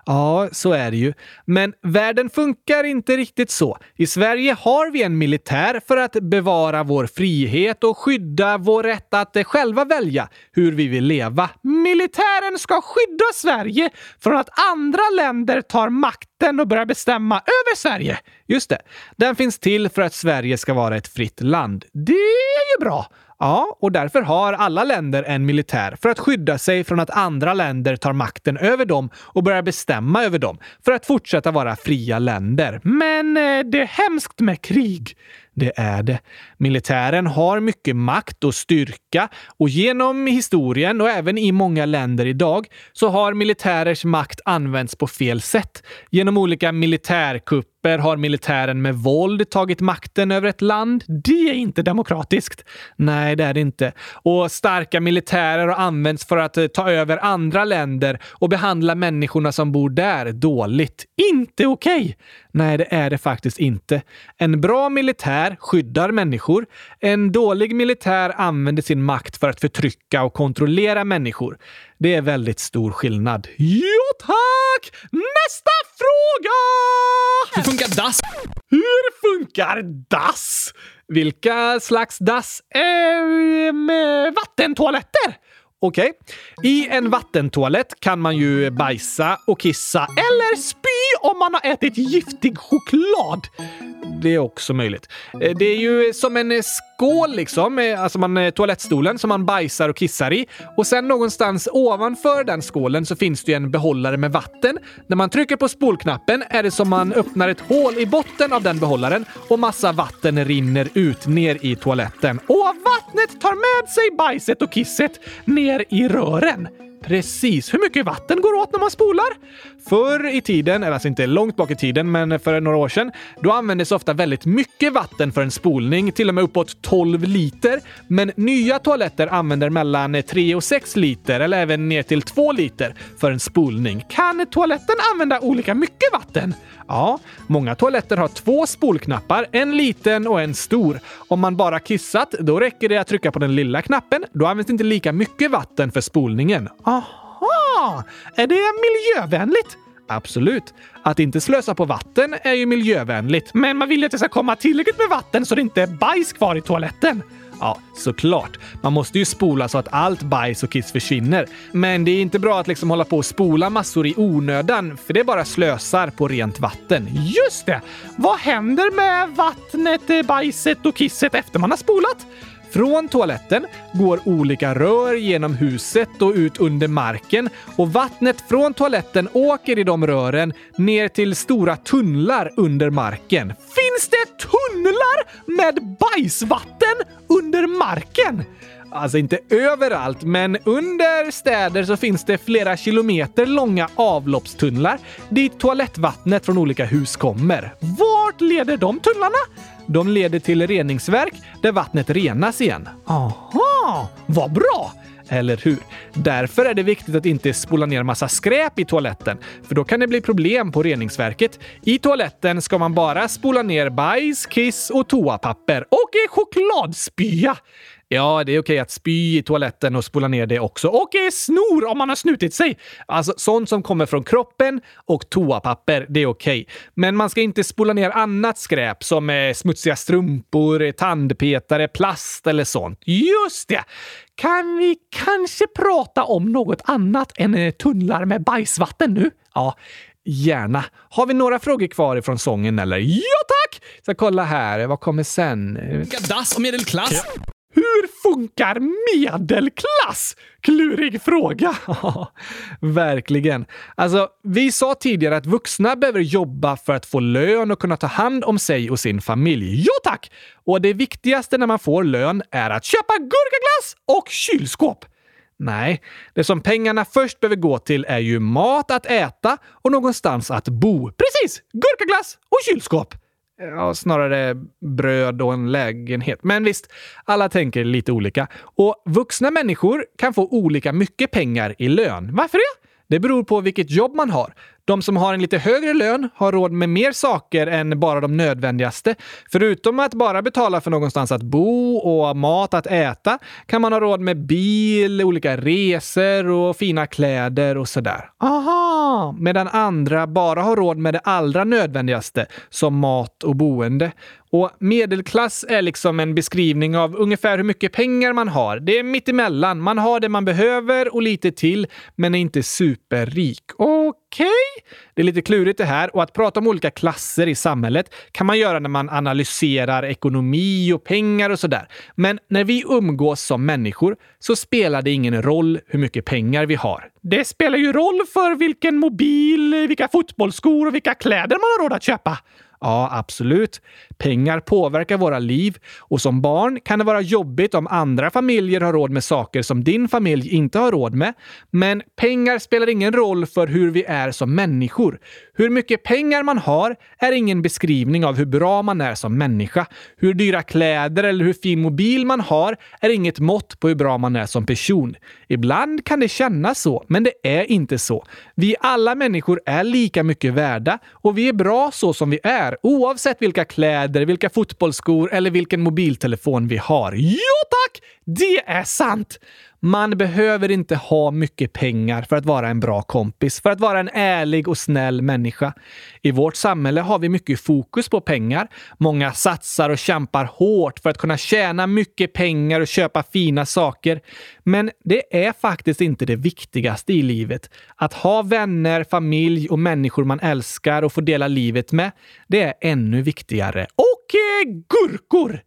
Ja, så är det ju. Men världen funkar inte riktigt så. I Sverige har vi en militär för att bevara vår frihet och skydda vår rätt att själva välja hur vi vill leva. Militären ska skydda Sverige från att andra länder tar makten och börjar bestämma över Sverige. Just det. Den finns till för att Sverige ska vara ett fritt land. Det är ju bra. Ja, och därför har alla länder en militär för att skydda sig från att andra länder tar makten över dem och börjar bestämma över dem för att fortsätta vara fria länder. Men eh, det är hemskt med krig. Det är det. Militären har mycket makt och styrka och genom historien och även i många länder idag så har militärers makt använts på fel sätt. Genom olika militärkupper har militären med våld tagit makten över ett land. Det är inte demokratiskt. Nej, det är det inte. Och starka militärer har använts för att eh, ta över andra länder och behandla människorna som bor där dåligt. Inte okej! Okay. Nej, det är det faktiskt inte. En bra militär skyddar människor. En dålig militär använder sin makt för att förtrycka och kontrollera människor. Det är väldigt stor skillnad. Ja, tack! Nästa fråga! Hur funkar dass? Hur funkar dass? Vilka slags dass? Ehm, vattentoaletter? Okej. Okay. I en vattentoalett kan man ju bajsa och kissa eller spy om man har ätit giftig choklad. Det är också möjligt. Eh, det är ju som en skål liksom, eh, alltså man, eh, toalettstolen som man bajsar och kissar i. Och sen någonstans ovanför den skålen så finns det ju en behållare med vatten. När man trycker på spolknappen är det som man öppnar ett hål i botten av den behållaren och massa vatten rinner ut ner i toaletten. Och vattnet tar med sig bajset och kisset ner i rören. Precis. Hur mycket vatten går åt när man spolar? Förr i tiden, eller alltså inte långt bak i tiden, men för några år sedan, då användes ofta väldigt mycket vatten för en spolning, till och med uppåt 12 liter. Men nya toaletter använder mellan 3 och 6 liter, eller även ner till 2 liter, för en spolning. Kan toaletten använda olika mycket vatten? Ja, många toaletter har två spolknappar, en liten och en stor. Om man bara kissat, då räcker det att trycka på den lilla knappen. Då används inte lika mycket vatten för spolningen. Aha! Är det miljövänligt? Absolut. Att inte slösa på vatten är ju miljövänligt. Men man vill ju att det ska komma tillräckligt med vatten så det inte är bajs kvar i toaletten. Ja, såklart. Man måste ju spola så att allt bajs och kiss försvinner. Men det är inte bra att liksom hålla på och spola massor i onödan, för det bara slösar på rent vatten. Just det! Vad händer med vattnet, eh, bajset och kisset efter man har spolat? Från toaletten går olika rör genom huset och ut under marken och vattnet från toaletten åker i de rören ner till stora tunnlar under marken. Finns det tunnlar med bajsvatten under marken? Alltså inte överallt, men under städer så finns det flera kilometer långa avloppstunnlar dit toalettvattnet från olika hus kommer. Vart leder de tunnlarna? De leder till reningsverk där vattnet renas igen. Aha, vad bra! Eller hur? Därför är det viktigt att inte spola ner massa skräp i toaletten, för då kan det bli problem på reningsverket. I toaletten ska man bara spola ner bajs, kiss och toapapper och chokladspya. Ja, det är okej att spy i toaletten och spola ner det också. Och snor om man har snutit sig. Alltså sånt som kommer från kroppen och toapapper, det är okej. Men man ska inte spola ner annat skräp som eh, smutsiga strumpor, tandpetare, plast eller sånt. Just det! Kan vi kanske prata om något annat än eh, tunnlar med bajsvatten nu? Ja, Gärna. Har vi några frågor kvar ifrån sången eller? Ja tack! Så kolla här, vad kommer sen? Dass och medelklass. Hur funkar medelklass? Klurig fråga. [LAUGHS] Verkligen. Alltså, vi sa tidigare att vuxna behöver jobba för att få lön och kunna ta hand om sig och sin familj. Ja tack! Och det viktigaste när man får lön är att köpa gurkaglass och kylskåp. Nej, det som pengarna först behöver gå till är ju mat att äta och någonstans att bo. Precis! Gurkaglass och kylskåp. Ja, snarare bröd och en lägenhet. Men visst, alla tänker lite olika. Och vuxna människor kan få olika mycket pengar i lön. Varför det? Det beror på vilket jobb man har. De som har en lite högre lön har råd med mer saker än bara de nödvändigaste. Förutom att bara betala för någonstans att bo och mat att äta kan man ha råd med bil, olika resor och fina kläder och sådär. Aha! Medan andra bara har råd med det allra nödvändigaste, som mat och boende. Och medelklass är liksom en beskrivning av ungefär hur mycket pengar man har. Det är mittemellan. Man har det man behöver och lite till, men är inte superrik. Okej? Okay. Det är lite klurigt det här och att prata om olika klasser i samhället kan man göra när man analyserar ekonomi och pengar och sådär. Men när vi umgås som människor så spelar det ingen roll hur mycket pengar vi har. Det spelar ju roll för vilken mobil, vilka fotbollsskor och vilka kläder man har råd att köpa. Ja, absolut. Pengar påverkar våra liv och som barn kan det vara jobbigt om andra familjer har råd med saker som din familj inte har råd med. Men pengar spelar ingen roll för hur vi är som människor. Hur mycket pengar man har är ingen beskrivning av hur bra man är som människa. Hur dyra kläder eller hur fin mobil man har är inget mått på hur bra man är som person. Ibland kan det kännas så, men det är inte så. Vi alla människor är lika mycket värda och vi är bra så som vi är, oavsett vilka kläder, vilka fotbollsskor eller vilken mobiltelefon vi har. Ja tack! Det är sant! Man behöver inte ha mycket pengar för att vara en bra kompis, för att vara en ärlig och snäll människa. I vårt samhälle har vi mycket fokus på pengar. Många satsar och kämpar hårt för att kunna tjäna mycket pengar och köpa fina saker. Men det är faktiskt inte det viktigaste i livet. Att ha vänner, familj och människor man älskar och få dela livet med, det är ännu viktigare. Och eh, gurkor!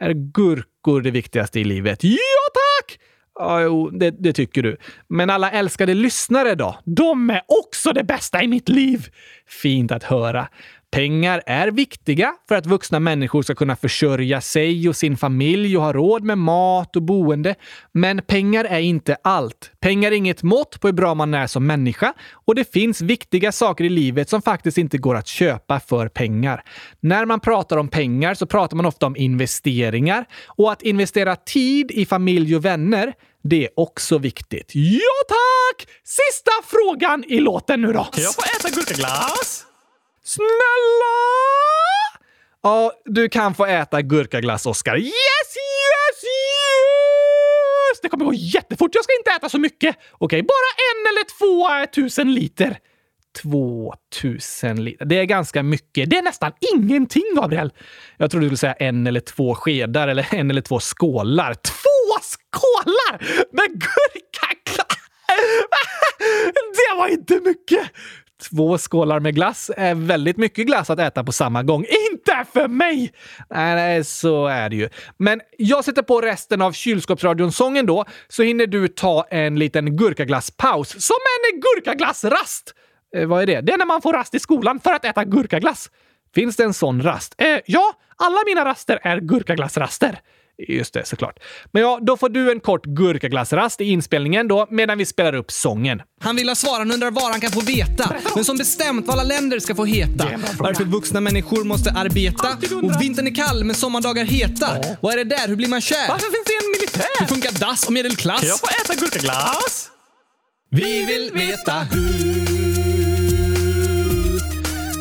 Är gurkor det viktigaste i livet? Ja, tack! Ja, jo, det, det, tycker du. Men alla älskade lyssnare då? De är också det bästa i mitt liv! Fint att höra. Pengar är viktiga för att vuxna människor ska kunna försörja sig och sin familj och ha råd med mat och boende. Men pengar är inte allt. Pengar är inget mått på hur bra man är som människa och det finns viktiga saker i livet som faktiskt inte går att köpa för pengar. När man pratar om pengar så pratar man ofta om investeringar och att investera tid i familj och vänner det är också viktigt. Ja, tack! Sista frågan i låten nu då. Kan jag få äta gurkaglass? Snälla! Ja, du kan få äta gurkaglass, Oskar. Yes, yes, yes! Det kommer gå jättefort. Jag ska inte äta så mycket. Okej, bara en eller två eh, tusen liter. 2000 liter. Det är ganska mycket. Det är nästan ingenting, Gabriel. Jag trodde du skulle säga en eller två skedar eller en eller två skålar. Två skålar med gurkaglass! [LAUGHS] Det var inte mycket! Två skålar med glass är väldigt mycket glass att äta på samma gång. Inte för mig! Nej, nej, så är det ju. Men jag sätter på resten av kylskåpsradion-sången då, så hinner du ta en liten gurkaglasspaus. Som en gurkaglassrast! Eh, vad är det? Det är när man får rast i skolan för att äta gurkaglass. Finns det en sån rast? Eh, ja, alla mina raster är gurkaglassraster. Just det, såklart. Men ja, då får du en kort gurkaglassrast i inspelningen då, medan vi spelar upp sången. Han vill ha svar, han undrar var han kan få veta. Men som bestämt vad alla länder ska få heta. Varför vuxna människor måste arbeta. Och vintern är kall men sommardagar heta. Vad är det där? Hur blir man kär? Varför finns det en militär? Hur funkar dass och medelklass? Kan jag få äta gurkaglass? Vi vill veta hur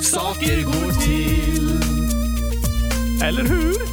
saker går till. Eller hur?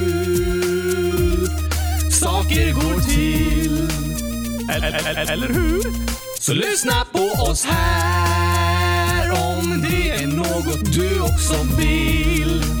saker går till. Eller, eller, eller hur? Så lyssna på oss här om det är något du också vill.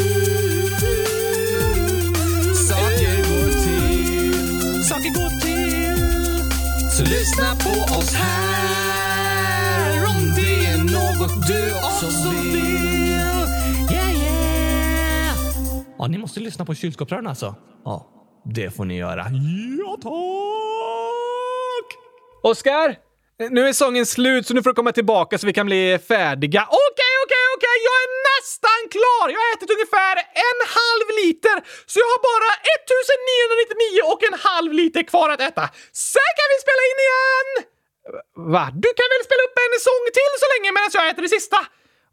lyssna på oss här om det är något du också vill. Yeah, yeah! Ja, ni måste lyssna på kylskåpsrören alltså. Ja, det får ni göra. Ja, tack! Oskar! Nu är sången slut så nu får du komma tillbaka så vi kan bli färdiga. Okej, okej, okej! Jag är nästan klar! Jag har ätit ungefär en halv liter, så jag har bara 1999 och en halv liter kvar att äta. Sen kan vi spela in igen! Va? Du kan väl spela upp en sång till så länge medan jag äter det sista?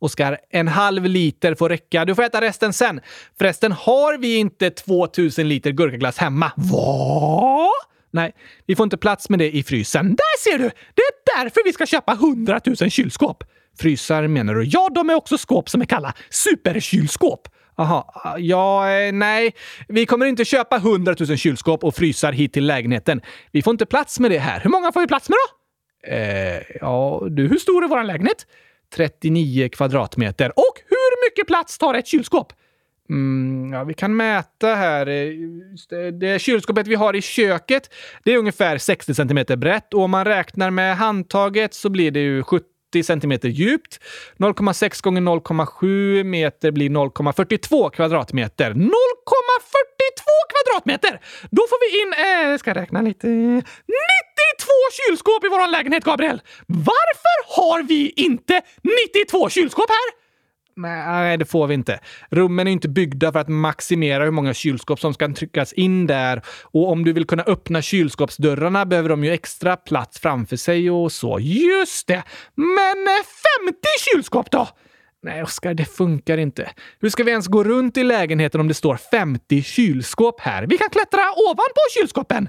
Oskar, en halv liter får räcka. Du får äta resten sen. Förresten har vi inte 2000 liter gurkaglass hemma. Va? Nej, vi får inte plats med det i frysen. Där ser du! Det är därför vi ska köpa 100 000 kylskåp. Frysar menar du? Ja, de är också skåp som är kalla superkylskåp. Aha, ja, eh, nej. Vi kommer inte köpa 100 000 kylskåp och frysar hit till lägenheten. Vi får inte plats med det här. Hur många får vi plats med då? Eh, ja, du, hur stor är vår lägenhet? 39 kvadratmeter. Och hur mycket plats tar ett kylskåp? Mm, ja, vi kan mäta här. Eh, det, det kylskåpet vi har i köket, det är ungefär 60 centimeter brett och om man räknar med handtaget så blir det ju 70 centimeter djupt. 0,6 gånger 0,7 meter blir 0,42 kvadratmeter. 0,42 kvadratmeter! Då får vi in, eh, jag ska räkna lite, 92 kylskåp i vår lägenhet, Gabriel! Varför har vi inte 92 kylskåp här? Nej, det får vi inte. Rummen är inte byggda för att maximera hur många kylskåp som ska tryckas in där. Och om du vill kunna öppna kylskåpsdörrarna behöver de ju extra plats framför sig och så. Just det! Men eh, 50 kylskåp då? Nej, Oskar, det funkar inte. Hur ska vi ens gå runt i lägenheten om det står 50 kylskåp här? Vi kan klättra ovanpå kylskåpen!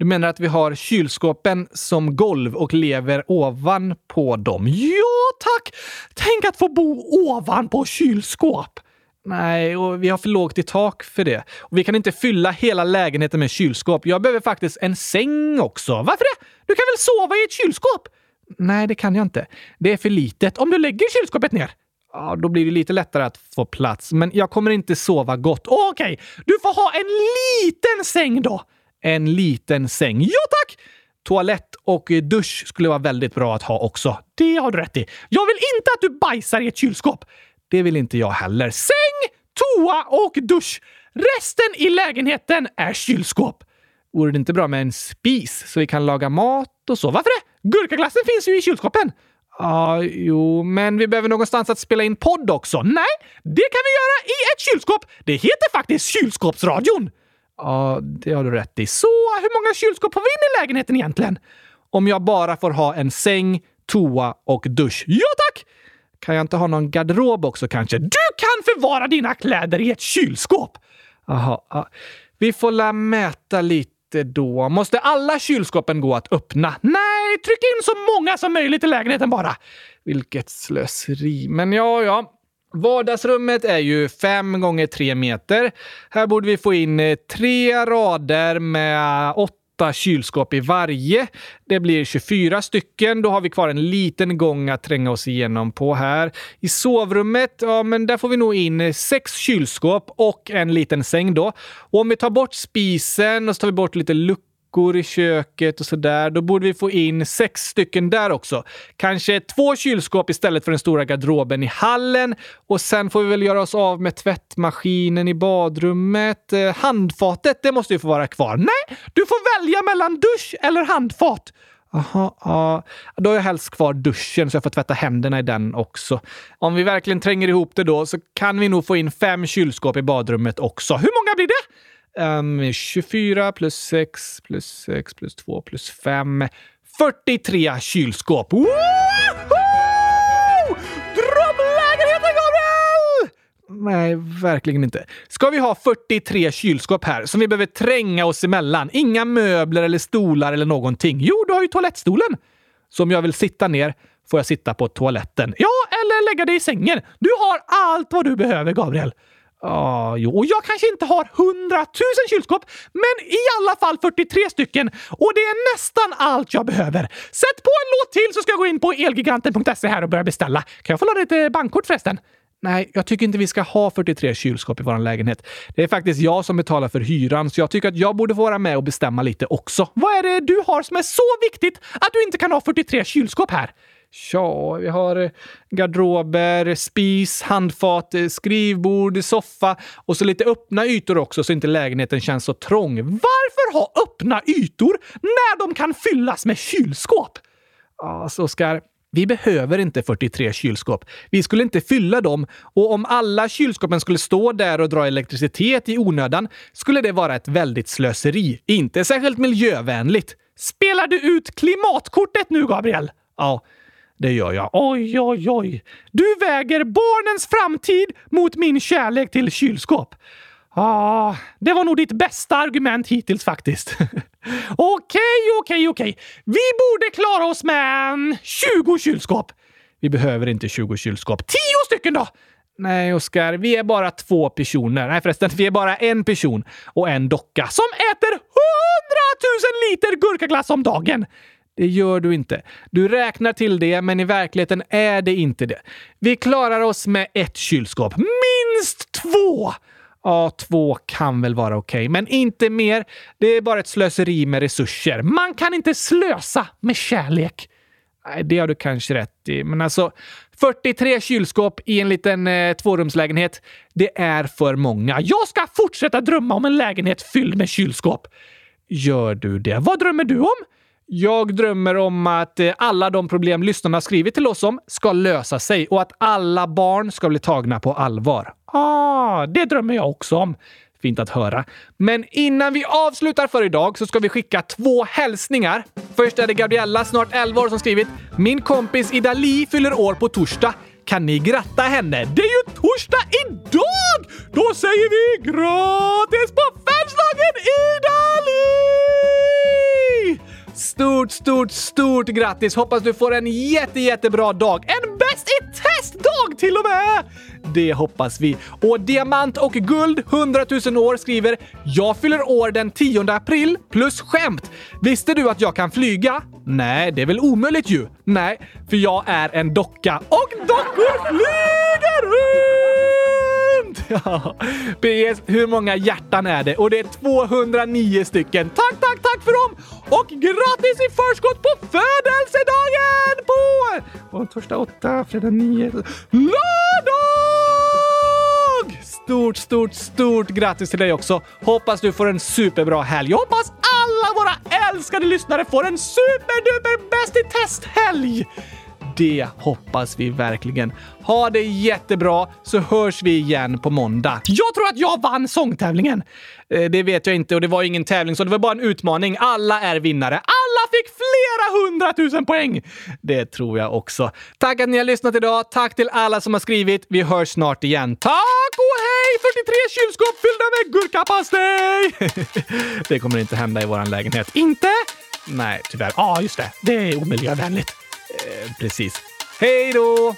Du menar att vi har kylskåpen som golv och lever ovanpå dem? Ja, tack! Tänk att få bo ovanpå kylskåp! Nej, och vi har för lågt i tak för det. Och vi kan inte fylla hela lägenheten med kylskåp. Jag behöver faktiskt en säng också. Varför det? Du kan väl sova i ett kylskåp? Nej, det kan jag inte. Det är för litet. Om du lägger kylskåpet ner? Ja, då blir det lite lättare att få plats. Men jag kommer inte sova gott. Okej, okay. du får ha en liten säng då. En liten säng. Ja, tack! Toalett och dusch skulle vara väldigt bra att ha också. Det har du rätt i. Jag vill inte att du bajsar i ett kylskåp. Det vill inte jag heller. Säng, toa och dusch. Resten i lägenheten är kylskåp. Vore det inte bra med en spis så vi kan laga mat och så? Varför det? Gurkaglassen finns ju i kylskåpen. Ja, ah, jo, men vi behöver någonstans att spela in podd också. Nej, det kan vi göra i ett kylskåp. Det heter faktiskt kylskåpsradion. Ja, det har du rätt i. Så hur många kylskåp får vi in i lägenheten egentligen? Om jag bara får ha en säng, toa och dusch. Ja tack! Kan jag inte ha någon garderob också kanske? Du kan förvara dina kläder i ett kylskåp! Jaha, vi får la mäta lite då. Måste alla kylskåpen gå att öppna? Nej, tryck in så många som möjligt i lägenheten bara. Vilket slöseri. Men ja, ja. Vardagsrummet är ju 5 gånger 3 meter. Här borde vi få in eh, tre rader med åtta kylskåp i varje. Det blir 24 stycken. Då har vi kvar en liten gång att tränga oss igenom på här. I sovrummet, ja men där får vi nog in eh, sex kylskåp och en liten säng då. Och om vi tar bort spisen och så tar vi bort lite luckor luckor i köket och sådär. Då borde vi få in sex stycken där också. Kanske två kylskåp istället för den stora garderoben i hallen. Och sen får vi väl göra oss av med tvättmaskinen i badrummet. Eh, handfatet, det måste ju få vara kvar. Nej, du får välja mellan dusch eller handfat. Jaha, ja. Då har jag helst kvar duschen så jag får tvätta händerna i den också. Om vi verkligen tränger ihop det då så kan vi nog få in fem kylskåp i badrummet också. Hur många blir det? Ehm, um, 24 plus 6 plus 6 plus 2 plus 5. 43 kylskåp! Woho! Drömlägenheten, Gabriel! Nej, verkligen inte. Ska vi ha 43 kylskåp här som vi behöver tränga oss emellan? Inga möbler eller stolar eller någonting. Jo, du har ju toalettstolen. Så om jag vill sitta ner får jag sitta på toaletten. Ja, eller lägga dig i sängen. Du har allt vad du behöver, Gabriel. Ja, jo, och jag kanske inte har 100 000 kylskåp, men i alla fall 43 stycken. Och det är nästan allt jag behöver. Sätt på en låt till så ska jag gå in på elgiganten.se här och börja beställa. Kan jag få låna ditt bankkort förresten? Nej, jag tycker inte vi ska ha 43 kylskåp i vår lägenhet. Det är faktiskt jag som betalar för hyran, så jag tycker att jag borde få vara med och bestämma lite också. Vad är det du har som är så viktigt att du inte kan ha 43 kylskåp här? Ja, vi har eh, garderober, spis, handfat, eh, skrivbord, soffa och så lite öppna ytor också så inte lägenheten känns så trång. Varför ha öppna ytor när de kan fyllas med kylskåp? Alltså, Oskar, vi behöver inte 43 kylskåp. Vi skulle inte fylla dem och om alla kylskåpen skulle stå där och dra elektricitet i onödan skulle det vara ett väldigt slöseri. Inte särskilt miljövänligt. Spelar du ut klimatkortet nu, Gabriel? Ja, det gör jag. Oj, oj, oj. Du väger barnens framtid mot min kärlek till kylskåp. Ja, ah, det var nog ditt bästa argument hittills faktiskt. [LAUGHS] okej, okej, okej. Vi borde klara oss med 20 kylskåp. Vi behöver inte 20 kylskåp. 10 stycken då! Nej, Oskar, vi är bara två personer. Nej förresten, vi är bara en person och en docka som äter 100 000 liter gurkaglass om dagen. Det gör du inte. Du räknar till det, men i verkligheten är det inte det. Vi klarar oss med ett kylskåp. Minst två! Ja, två kan väl vara okej, okay, men inte mer. Det är bara ett slöseri med resurser. Man kan inte slösa med kärlek. Nej, det har du kanske rätt i, men alltså 43 kylskåp i en liten eh, tvårumslägenhet, det är för många. Jag ska fortsätta drömma om en lägenhet fylld med kylskåp. Gör du det? Vad drömmer du om? Jag drömmer om att eh, alla de problem lyssnarna skrivit till oss om ska lösa sig och att alla barn ska bli tagna på allvar. Ah, det drömmer jag också om. Fint att höra. Men innan vi avslutar för idag så ska vi skicka två hälsningar. Först är det Gabriella, snart 11 år, som skrivit “Min kompis Idali fyller år på torsdag. Kan ni gratta henne? Det är ju torsdag idag! Då säger vi grattis på födelsedagen Idali! Stort stort, stort, stort grattis! Hoppas du får en jätte, jättebra dag. En bäst i test-dag till och med! Det hoppas vi. Och Diamant och Guld 100 000 år skriver “Jag fyller år den 10 april plus skämt. Visste du att jag kan flyga? Nej, det är väl omöjligt ju? Nej, för jag är en docka och dockor flyger runt! [LAUGHS] Ja. PS, hur många hjärtan är det? Och det är 209 stycken. Tack, tack, tack för dem! Och grattis i förskott på födelsedagen på... på torsdag 8, fredag 9, lördag! Stort, stort, stort grattis till dig också. Hoppas du får en superbra helg. Jag hoppas alla våra älskade lyssnare får en superduper bäst i test-helg! Det hoppas vi verkligen. Ha det jättebra så hörs vi igen på måndag. Jag tror att jag vann sångtävlingen! Eh, Det vet jag inte och det var ingen tävling så det var bara en utmaning. Alla är vinnare. Alla fick flera hundratusen poäng! Det tror jag också. Tack att ni har lyssnat idag. Tack till alla som har skrivit. Vi hörs snart igen. Tack och hej! 43 kylskåp fyllda med gurkapastej! [LAUGHS] det kommer inte hända i vår lägenhet. Inte? Nej, tyvärr. Ja, just det. Det är omiljövänligt. Eh, precis. Hej då!